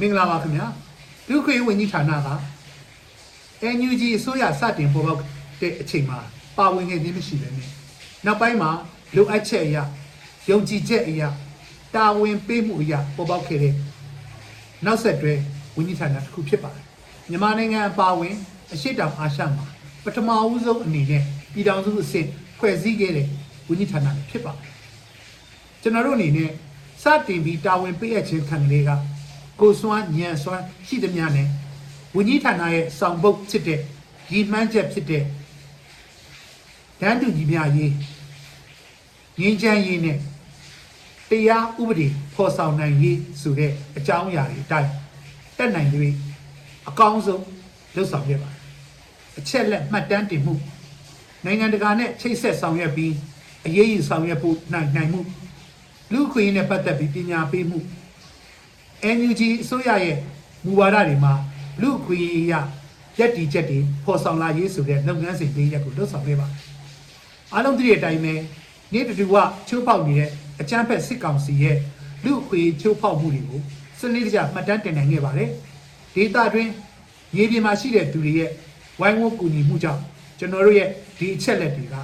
မင်္ဂလာပါခင်ဗျာလူခွေဝန်ကြီးဌာနက NUG အစိုးရစတင်ပေါ်ပေါက်တဲ့အချိန်မှာပါဝင်ခဲ့ခြင်းမရှိပဲနဲ့နောက်ပိုင်းမှာလိုအပ်ချက်အရာယုံကြည်ချက်အရာတာဝန်ပေးမှုအရာပေါ်ပေါက်ခဲ့တဲ့နောက်ဆက်တွဲဝန်ကြီးဌာနတစ်ခုဖြစ်ပါတယ်မြန်မာနိုင်ငံအပါအဝင်အရှိတောင်အာရှမှာပထမအဦးဆုံးအနေနဲ့ပြည်ထောင်စုအဆင့်ဖွဲ့စည်းခဲ့တဲ့ဝန်ကြီးဌာနဖြစ်ပါတယ်ကျွန်တော်တို့အနေနဲ့စတင်ပြီးတာဝန်ပေးအပ်ခြင်းခံကလေးက ကိုစွမ်းညံစွမ်းရှိသမျှနဲ့ဝင်းကြီးဌာနရဲ့ဆောင်ပုတ်ဖြစ်တဲ့ရည်မှန်းချက်ဖြစ်တဲ့တန်းတူညီမျှရေးငင်းချမ်းရေးနဲ့တရားဥပဒေဖော်ဆောင်နိုင်ရေးဆိုတဲ့အကြောင်းအရာတွေအတိုင်းတက်နိုင်၍အကောင်းဆုံးလှုပ်ဆောင်ခဲ့ပါတယ်အချက်လက်မှတ်တမ်းတင်မှုနိုင်ငံတကာနဲ့ချိတ်ဆက်ဆောင်ရွက်ပြီးအရေးယူဆောင်ရွက်ဖို့နိုင်နိုင်မှုလူခွေးနဲ့ပတ်သက်ပြီးပညာပေးမှု NUG အစိုးရရဲ့မူဝါဒတွေမှာလူခွေးရရက်တီချက်တွေဖော်ဆောင်လာရေးဆိုတဲ့လုပ်ငန်းစဉ်လေးရက်ကိုလွတ်ဆောင်ခဲ့ပါတယ်။အားလုံးသိတဲ့အတိုင်းပဲနေ့တူတူကချိုးပေါက်နေတဲ့အကြမ်းဖက်စစ်ကောင်စီရဲ့လူခွေးချိုးပေါက်မှုတွေကိုစနစ်တကျမှတ်တမ်းတင်နိုင်ခဲ့ပါတယ်။ဒေတာတွင်ရေပြင်မှာရှိတဲ့သူတွေရဲ့ဝိုင်းဝန်းကူညီမှုကြောင့်ကျွန်တော်တို့ရဲ့ဒီအချက်လက်တွေက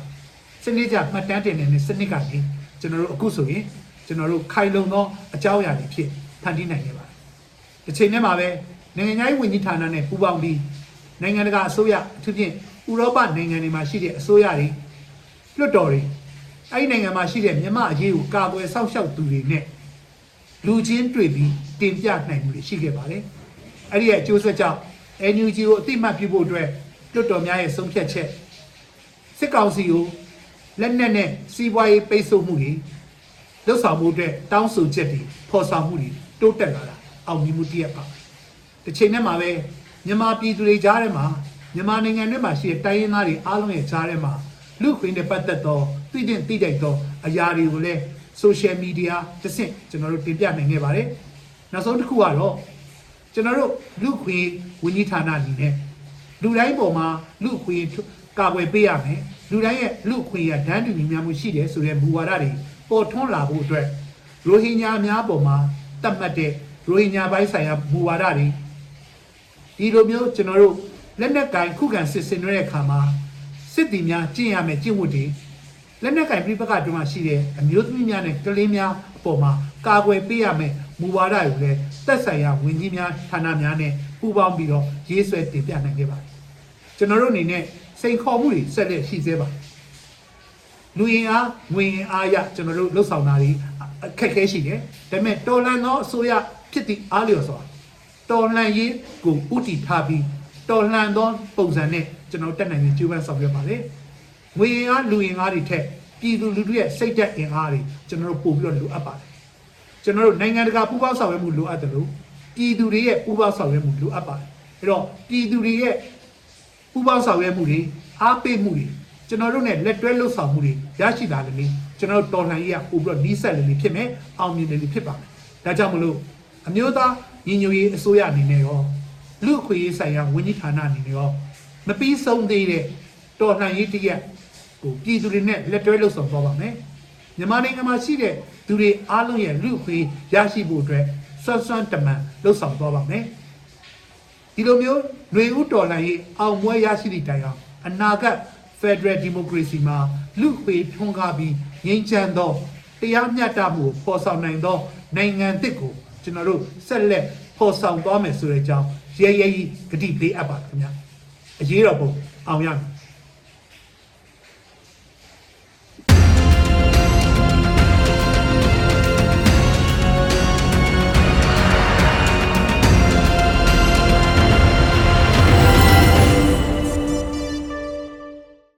စနစ်ကြမှတ်တမ်းတင်နေတဲ့စနစ်ကနေကျွန်တော်တို့အခုဆိုရင်ကျွန်တော်တို့ခိုင်လုံသောအကြောင်းအရာတွေဖြစ် ဖန်တီးနိုင်ခဲ့ပါတယ်။တစ်ချိန်တည်းမှာပဲနိုင်ငံခြားရေးဝန်ကြီးဌာနနဲ့ပူးပေါင်းပြီးနိုင်ငံတကာအစိုးရအထူးဖြင့်ဥရောပနိုင်ငံတွေမှာရှိတဲ့အစိုးရတွေလွှတ်တော်တွေအဲ့ဒီနိုင်ငံမှာရှိတဲ့မြန်မာအရေးကိုကာကွယ်စောင့်ရှောက်သူတွေနဲ့လူချင်းတွေ့ပြီးတင်ပြနိုင်မှုတွေရှိခဲ့ပါတယ်။အဲ့ဒီရဲ့အကျိုးဆက်ကြောင့် NUG ကိုအတိမတ်ပြုဖို့အတွက်လွှတ်တော်များရဲ့ဆုံးဖြတ်ချက်စစ်ကောင်စီကိုလက်နက်နဲ့စီးပွားရေးပိတ်ဆို့မှုတွေလှုပ်ဆောင်မှုအတွက်တောင်းဆိုချက်တွေဖော်ဆောင်မှုတွေ တိုးတက်လာတာအောင်မြင်မှုတရက်ပါတစ်ချိန်နဲ့မှာပဲမြန်မာပြည်သူတွေကြားထဲမှာမြန်မာနိုင်ငံထဲမှာရှိတဲ့တိုင်းရင်းသားတွေအားလုံးရဲ့ကြားထဲမှာလူခွင့်နဲ့ပတ်သက်သောသိတဲ့သိတဲ့သောအရာတွေကိုလည်း social media တစ်ဆင့်ကျွန်တော်တို့တင်ပြနိုင်ခဲ့ပါတယ်နောက်ဆုံးတစ်ခုကတော့ကျွန်တော်တို့လူခွင့်ဝန်ကြီးဌာနအနေနဲ့လူတိုင်းပေါ်မှာလူအခွင့်အရေးကာကွယ်ပေးရမယ်လူတိုင်းရဲ့လူအခွင့်အရေးဒန်းတူညီမျှမှုရှိတယ်ဆိုတဲ့မူဝါဒတွေပေါ်ထွန်းလာဖို့အတွက်ရိုဟင်ဂျာများပေါ်မှာ တတ်မှတ်တဲ့ရိုဟင်ဂျာပိုင်းဆိုင်ရာမူဝါဒတွေဒီလိုမျိုးကျွန်တော်တို့လက်နက်ကင်ခုခံစစ်ဆင်တဲ့အခါမှာစစ်တီများကျင့်ရမယ်ကျင့်ဝတ်တွေလက်နက်ကင်ပြိပကတုန်းကရှိတဲ့အမျိုးသမီးများနဲ့ကလေးများအပေါ်မှာကာကွယ်ပေးရမယ်မူဝါဒတွေကိုလည်းသက်ဆိုင်ရာဝန်ကြီးများဌာနများနဲ့ပူးပေါင်းပြီးတော့ရေးဆွဲတင်ပြနိုင်ခဲ့ပါတယ်ကျွန်တော်တို့အနေနဲ့စိန်ခေါ်မှုတွေဆက်လက်ရှိသေးပါ လူရင်အားငွေရင်အားရကျွန်တော်တို့လှုပ်ဆောင်တာတွေအခက်အခဲရှိတယ်ဒါပေမဲ့တော်လန်သောအစိုးရဖြစ်သည့်အားလျော်စွာတော်လန်ရေးကိုဥတီထားပြီးတော်လန်သောပုံစံနဲ့ကျွန်တော်တက်နိုင်ပြီးကြိုးပမ်းဆောင်ရွက်ပါလေငွေရင်အားလူရင်အားတွေထက်ပြည်သူလူထုရဲ့စိတ်ဓာတ်အင်အားတွေကျွန်တော်တို့ပို့ပြီးတော့လိုအပ်ပါတယ်ကျွန်တော်တို့နိုင်ငံတကာပူးပေါင်းဆောင်ရွက်မှုလိုအပ်တယ်လို့ပြည်သူတွေရဲ့ပူးပေါင်းဆောင်ရွက်မှုလိုအပ်ပါတယ်အဲ့တော့ပြည်သူတွေရဲ့ပူပေါင်းဆောင်ရွက်မှုတွေအားပေးမှုတွေ ကျွန်တော်တို့ ਨੇ လက်တွဲလှုပ်ဆောင်မှုတွေရရှိလာတယ်လေကျွန်တော်တို့တော်လှန်ရေးကပို့ပြီးတော့နီးစပ်လေလေဖြစ်မယ်အောင်မြင်လေလေဖြစ်ပါမယ်ဒါကြောင့်မလို့အမျိုးသားညီညွတ်ရေးအစိုးရအနေနဲ့ရောလူအခွင့်အရေးဆိုင်ရာဝန်ကြီးဌာနအနေနဲ့ရောမပြီးဆုံးသေးတဲ့တော်လှန်ရေးတရက်ကိုပြည်သူတွေနဲ့လက်တွဲလှုပ်ဆောင်သွားပါမယ်မြန်မာနိုင်ငံမှာရှိတဲ့သူတွေအားလုံးရဲ့လူအခွင့်အရေးရရှိဖို့အတွက်ဆွမ်းဆွမ်းတမန်လှုပ်ဆောင်သွားပါမယ် ဒီလိုမျိုးຫນွေဥတော်လှန်ရေးအောင်ပွဲရရှိသည့်တိုင်အောင်အနာဂတ် Federal Democracy မှာလူ့ခွေထွန်းကားပြီးငြိမ်းချမ်းသောတရားမျှတမှုကိုပေါ်ဆောင်နိုင်သော နိုင်ငံသစ်ကိုကျွန်တော်တို့ဆက်လက်ပေါ်ဆောင်သွားမယ်ဆိုတဲ့အကြောင်းရဲရဲကြီးဂတိပေးအပ်ပါခင်ဗျာအရေးတော်ပုံအောင်ရမယ်